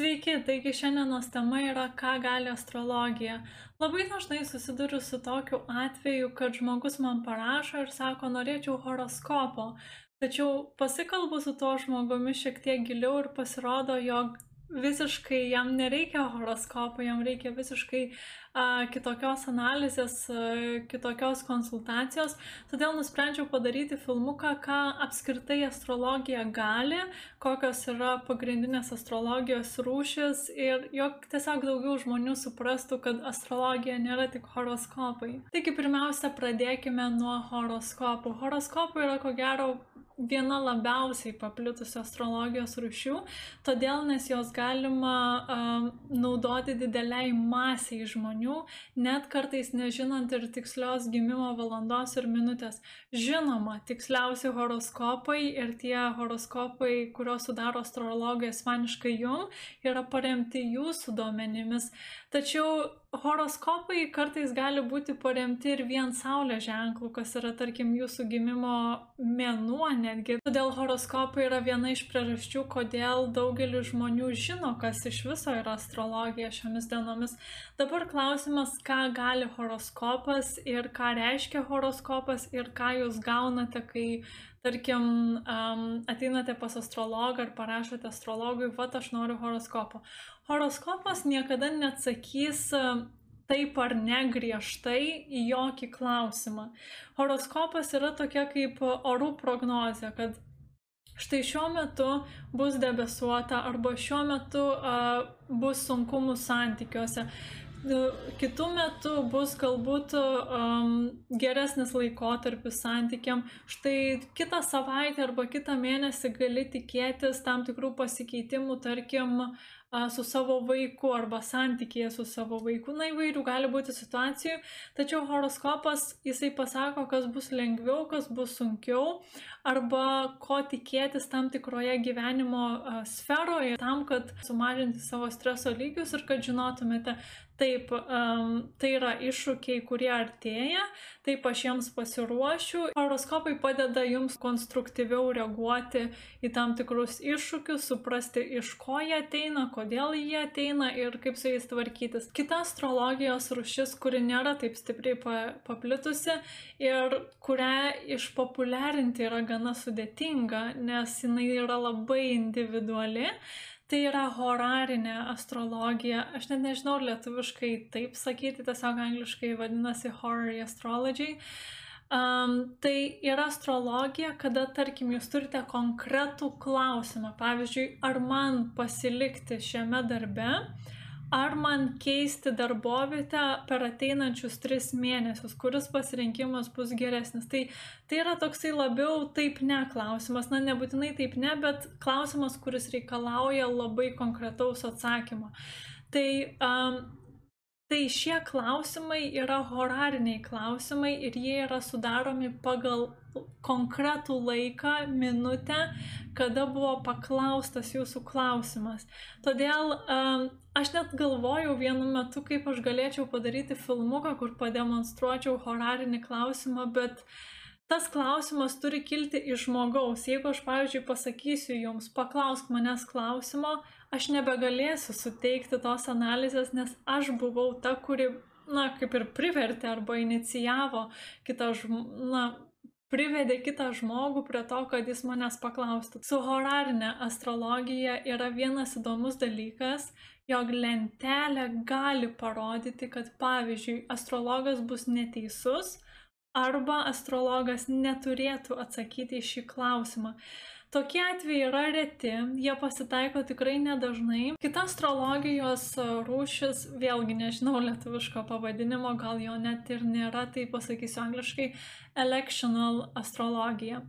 Sveiki, taigi šiandienos tema yra, ką gali astrologija. Labai dažnai susiduriu su tokiu atveju, kad žmogus man parašo ir sako, norėčiau horoskopo. Tačiau pasikalbu su tuo žmogumi šiek tiek giliau ir pasirodo, jog visiškai jam nereikia horoskopo, jam reikia visiškai kitokios analizės, kitokios konsultacijos. Todėl nusprendžiau padaryti filmuką, ką apskritai astrologija gali, kokios yra pagrindinės astrologijos rūšis ir jog tiesiog daugiau žmonių suprastų, kad astrologija nėra tik horoskopai. Taigi pirmiausia, pradėkime nuo horoskopų. Horoskopai yra ko gero viena labiausiai paplitusių astrologijos rūšių, todėl nes jos galima um, naudoti dideliai masiai žmonių, net kartais nežinant ir tikslios gimimo valandos ir minutės. Žinoma, tiksliausi horoskopai ir tie horoskopai, kuriuos sudaro astrologai asmeniškai jum, yra paremti jūsų duomenimis. Tačiau horoskopai kartais gali būti paremti ir vien saulės ženklų, kas yra, tarkim, jūsų gimimo mėnuo netgi. Todėl horoskopai yra viena iš priežasčių, kodėl daugelis žmonių žino, kas iš viso yra astrologija šiomis dienomis. Dabar klausimas, ką gali horoskopas ir ką reiškia horoskopas ir ką jūs gaunate, kai tarkim, um, ateinate pas astrologą ar parašote astrologui, va, aš noriu horoskopo. Horoskopas niekada neatsakys taip ar ne griežtai į jokį klausimą. Horoskopas yra tokia kaip orų prognozė, kad štai šiuo metu bus debesuota arba šiuo metu uh, bus sunkumų santykiuose. Kitų metų bus galbūt um, geresnis laikotarpis santykiam. Štai kitą savaitę arba kitą mėnesį gali tikėtis tam tikrų pasikeitimų, tarkim, su savo vaiku arba santykėje su savo vaiku. Na įvairių gali būti situacijų, tačiau horoskopas jisai pasako, kas bus lengviau, kas bus sunkiau arba ko tikėtis tam tikroje gyvenimo sferoje tam, kad sumažinti savo streso lygius ir kad žinotumėte, Taip, um, tai yra iššūkiai, kurie artėja, taip aš jiems pasiruošiu. Horoskopai padeda jums konstruktyviau reaguoti į tam tikrus iššūkius, suprasti, iš ko jie ateina, kodėl jie ateina ir kaip su jais tvarkytis. Kita astrologijos rušis, kuri nėra taip stipriai pa paplitusi ir kurią išpopuliarinti yra gana sudėtinga, nes jinai yra labai individuali. Tai yra horarinė astrologija. Aš net nežinau lietuviškai taip sakyti, tiesiog angliškai vadinasi horary astrology. Um, tai yra astrologija, kada, tarkim, jūs turite konkretų klausimą. Pavyzdžiui, ar man pasilikti šiame darbe, ar man keisti darbovietę per ateinančius tris mėnesius, kuris pasirinkimas bus geresnis. Tai, tai yra toksai labiau taip ne klausimas, na nebūtinai taip ne, bet klausimas, kuris reikalauja labai konkretaus atsakymo. Tai um, Tai šie klausimai yra horariniai klausimai ir jie yra sudaromi pagal konkretų laiką, minutę, kada buvo paklaustas jūsų klausimas. Todėl um, aš net galvojau vienu metu, kaip aš galėčiau padaryti filmuką, kur pademonstruočiau horarinį klausimą, bet tas klausimas turi kilti iš žmogaus. Jeigu aš, pavyzdžiui, pasakysiu jums, paklausk manęs klausimo, aš nebegalėsiu suteikti tos analizės, nes aš buvau ta, kuri, na, kaip ir privertė arba inicijavo kitą žmogų, na, privedė kitą žmogų prie to, kad jis manęs paklaustų. Su horarinė astrologija yra vienas įdomus dalykas, jog lentelė gali parodyti, kad pavyzdžiui, astrologas bus neteisus arba astrologas neturėtų atsakyti į šį klausimą. Tokie atvejai yra reti, jie pasitaiko tikrai nedažnai. Kita astrologijos rūšis, vėlgi nežinau lietuviško pavadinimo, gal jo net ir nėra, tai pasakysiu angliškai, electional astrologija.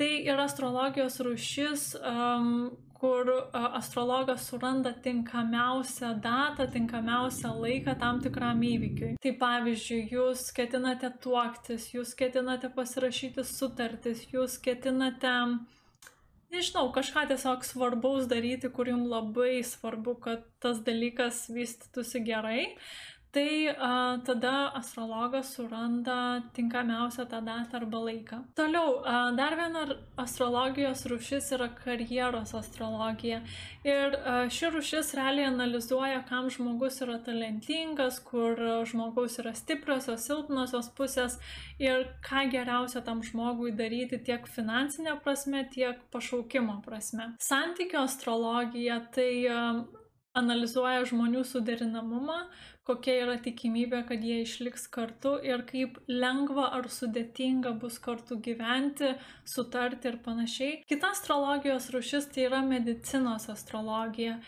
Tai yra astrologijos rūšis, um, kur astrologas suranda tinkamiausią datą, tinkamiausią laiką tam tikram įvykiui. Tai pavyzdžiui, jūs ketinate tuoktis, jūs ketinate pasirašyti sutartis, jūs ketinate nežinau, kažką tiesiog svarbaus daryti, kur jums labai svarbu, kad tas dalykas vystytųsi gerai, tai a, tada astrologas suranda tinkamiausią tą datą arba laiką. Toliau, a, dar viena astrologijos rušis yra karjeros astrologija. Ir a, ši rušis realiai analizuoja, kam žmogus yra talentingas, kur žmogaus yra stipriosios, silpnosios pusės ir ką geriausia tam žmogui daryti tiek finansinė prasme, tiek pašaukimo prasme. Santykio astrologija tai a, analizuoja žmonių suderinamumą, kokia yra tikimybė, kad jie išliks kartu ir kaip lengva ar sudėtinga bus kartu gyventi, sutarti ir panašiai. Kita astrologijos rušis tai yra medicinos astrologija.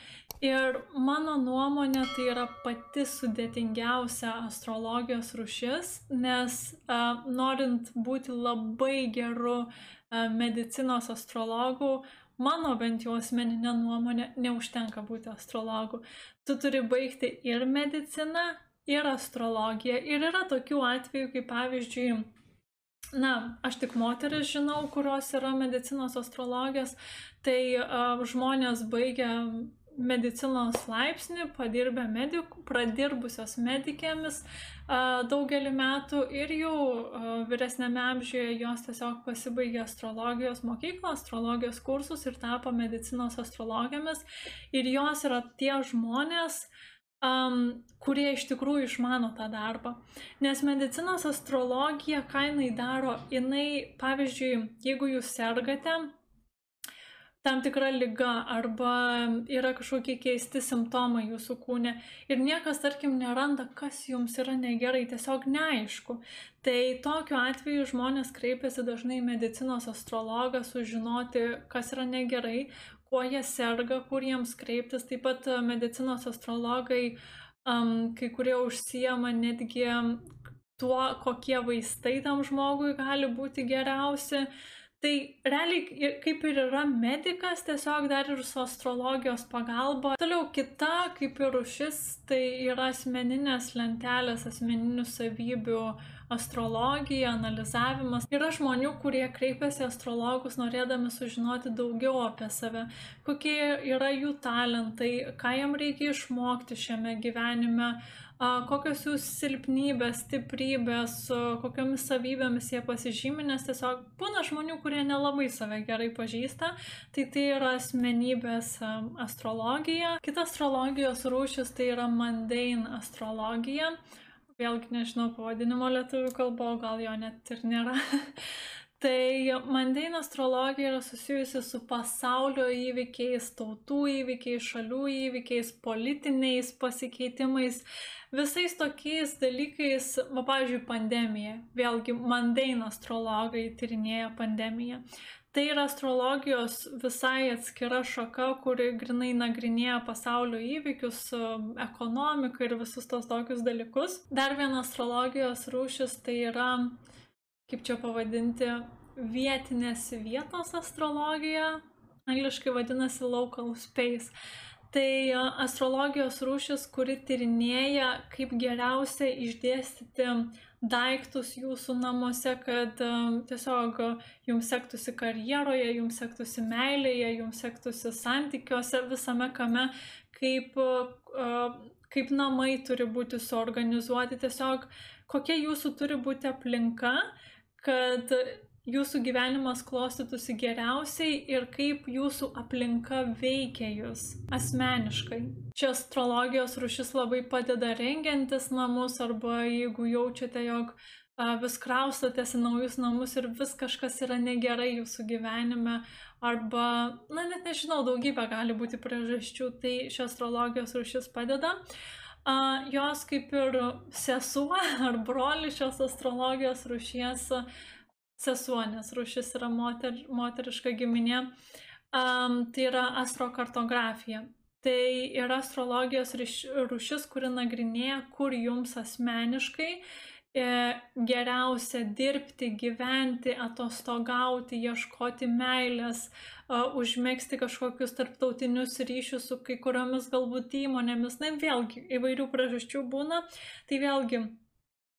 Ir mano nuomonė tai yra pati sudėtingiausia astrologijos rušis, nes uh, norint būti labai geru uh, medicinos astrologu, mano bent jau asmeninė nuomonė, neužtenka būti astrologu. Tu turi baigti ir mediciną, ir astrologiją. Ir yra tokių atvejų, kaip pavyzdžiui, na, aš tik moteris žinau, kurios yra medicinos astrologės, tai uh, žmonės baigia medicinos laipsnį, padirbę medikų, pradirbusios medikėmis daugelį metų ir jau vyresnėme amžiuje jos tiesiog pasibaigė astrologijos mokyklą, astrologijos kursus ir tapo medicinos astrologėmis. Ir jos yra tie žmonės, um, kurie iš tikrųjų išmano tą darbą. Nes medicinos astrologija, ką jinai daro, jinai, pavyzdžiui, jeigu jūs sergate, tam tikra lyga arba yra kažkokie keisti simptomai jūsų kūne ir niekas, tarkim, neranda, kas jums yra negerai, tiesiog neaišku. Tai tokiu atveju žmonės kreipiasi dažnai medicinos astrologą sužinoti, kas yra negerai, kuo jie serga, kur jiems kreiptis. Taip pat medicinos astrologai, um, kai kurie užsijama netgi tuo, kokie vaistai tam žmogui gali būti geriausi. Tai realiai kaip ir yra medikas, tiesiog dar ir su astrologijos pagalba. Toliau kita kaip ir rušis, tai yra asmeninės lentelės, asmeninių savybių astrologija, analizavimas. Yra žmonių, kurie kreipiasi astrologus norėdami sužinoti daugiau apie save, kokie yra jų talentai, ką jam reikia išmokti šiame gyvenime kokios jų silpnybės, stiprybės, kokiamis savybėmis jie pasižymė, nes tiesiog būna žmonių, kurie nelabai save gerai pažįsta, tai tai yra asmenybės astrologija. Kita astrologijos rūšis tai yra mundane astrologija. Vėlgi nežinau pavadinimo lietuvių kalbo, gal jo net ir nėra. Tai mandėno astrologija yra susijusi su pasaulio įvykiais, tautų įvykiais, šalių įvykiais, politiniais pasikeitimais, visais tokiais dalykais, va, pavyzdžiui, pandemija. Vėlgi, mandėno astrologai tyrinėja pandemiją. Tai yra astrologijos visai atskira šaka, kuri grinai nagrinėja pasaulio įvykius, ekonomiką ir visus tos tokius dalykus. Dar viena astrologijos rūšis tai yra kaip čia pavadinti, vietinės vietos astrologija, angliškai vadinasi local space. Tai astrologijos rūšis, kuri tyrinėja, kaip geriausia išdėstyti daiktus jūsų namuose, kad tiesiog jums sektųsi karjeroje, jums sektųsi meilėje, jums sektųsi santykiuose, visame kame, kaip, kaip namai turi būti suorganizuoti, tiesiog kokia jūsų turi būti aplinka, kad jūsų gyvenimas klostytųsi geriausiai ir kaip jūsų aplinka veikia jūs asmeniškai. Čia astrologijos rušis labai padeda rengiantis namus arba jeigu jaučiate, jog vis kraustotės į naujus namus ir vis kažkas yra negerai jūsų gyvenime arba, na net nežinau, daugybė gali būti priežasčių, tai ši astrologijos rušis padeda. Uh, jos kaip ir sesuo ar brolis šios astrologijos rušies sesuo, nes rušis yra moter, moteriška giminė, um, tai yra astrokartografija. Tai yra astrologijos rušis, kuri nagrinėja, kur jums asmeniškai e, geriausia dirbti, gyventi, atostogauti, ieškoti meilės, užmėgsti kažkokius tarptautinius ryšius su kai kuriomis galbūt įmonėmis, na vėlgi įvairių priežasčių būna, tai vėlgi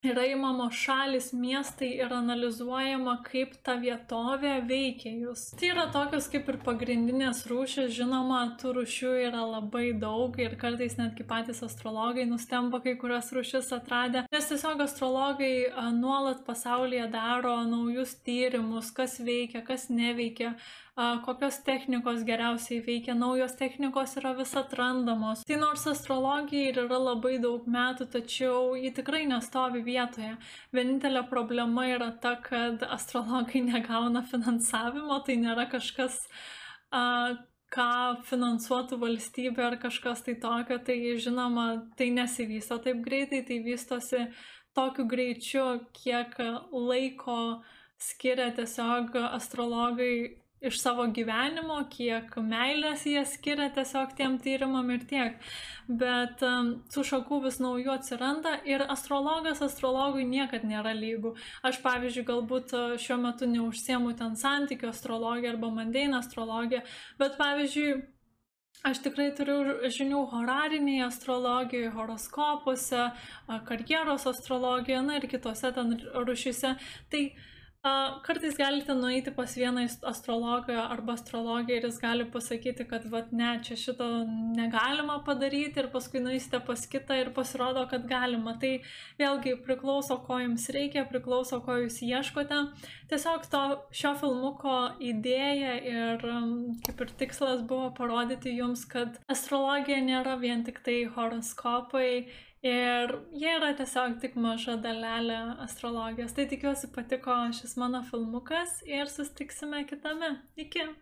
yra imamos šalys, miestai ir analizuojama, kaip ta vietovė veikia jūs. Tai yra tokios kaip ir pagrindinės rūšis, žinoma, tų rūšių yra labai daug ir kartais netgi patys astrologai nustemba kai kurias rūšis atradę, nes tiesiog astrologai nuolat pasaulyje daro naujus tyrimus, kas veikia, kas neveikia, kokios technikos geriausiai veikia, naujos technikos yra vis atrandamos. Tai nors astrologija ir yra labai daug metų, tačiau ji tikrai nestovi vietoje. Vienintelė problema yra ta, kad astrologai negauna finansavimo, tai nėra kažkas, ką finansuotų valstybė ar kažkas tai tokio, tai žinoma, tai nesivysto taip greitai, tai vystosi tokiu greičiu, kiek laiko skiria tiesiog astrologai iš savo gyvenimo, kiek meilės jie skiria tiesiog tiem tyrimam ir tiek. Bet um, tų šakų vis naujų atsiranda ir astrologas astrologui niekad nėra lygų. Aš pavyzdžiui, galbūt uh, šiuo metu neužsiemu ten santykių astrologiją arba mandeinę astrologiją, bet pavyzdžiui, Aš tikrai turiu žinių horarinėje astrologijoje, horoskopuose, karjeros astrologijoje, na ir kitose ten rušyse. Tai uh, kartais galite nueiti pas vieną astrologą arba astrologę ir jis gali pasakyti, kad vat ne, čia šito negalima padaryti ir paskui nueisite pas kitą ir pasirodo, kad galima. Tai vėlgi priklauso, ko jums reikia, priklauso, ko jūs ieškote. Tiesiog to, šio filmuko idėja ir kaip ir tikslas buvo parodyti jums, kad astrologija nėra vien tik tai horoskopai Ir jie yra tiesiog tik maža dalelė astrologijos. Tai tikiuosi patiko šis mano filmukas ir sustiksime kitame. Iki.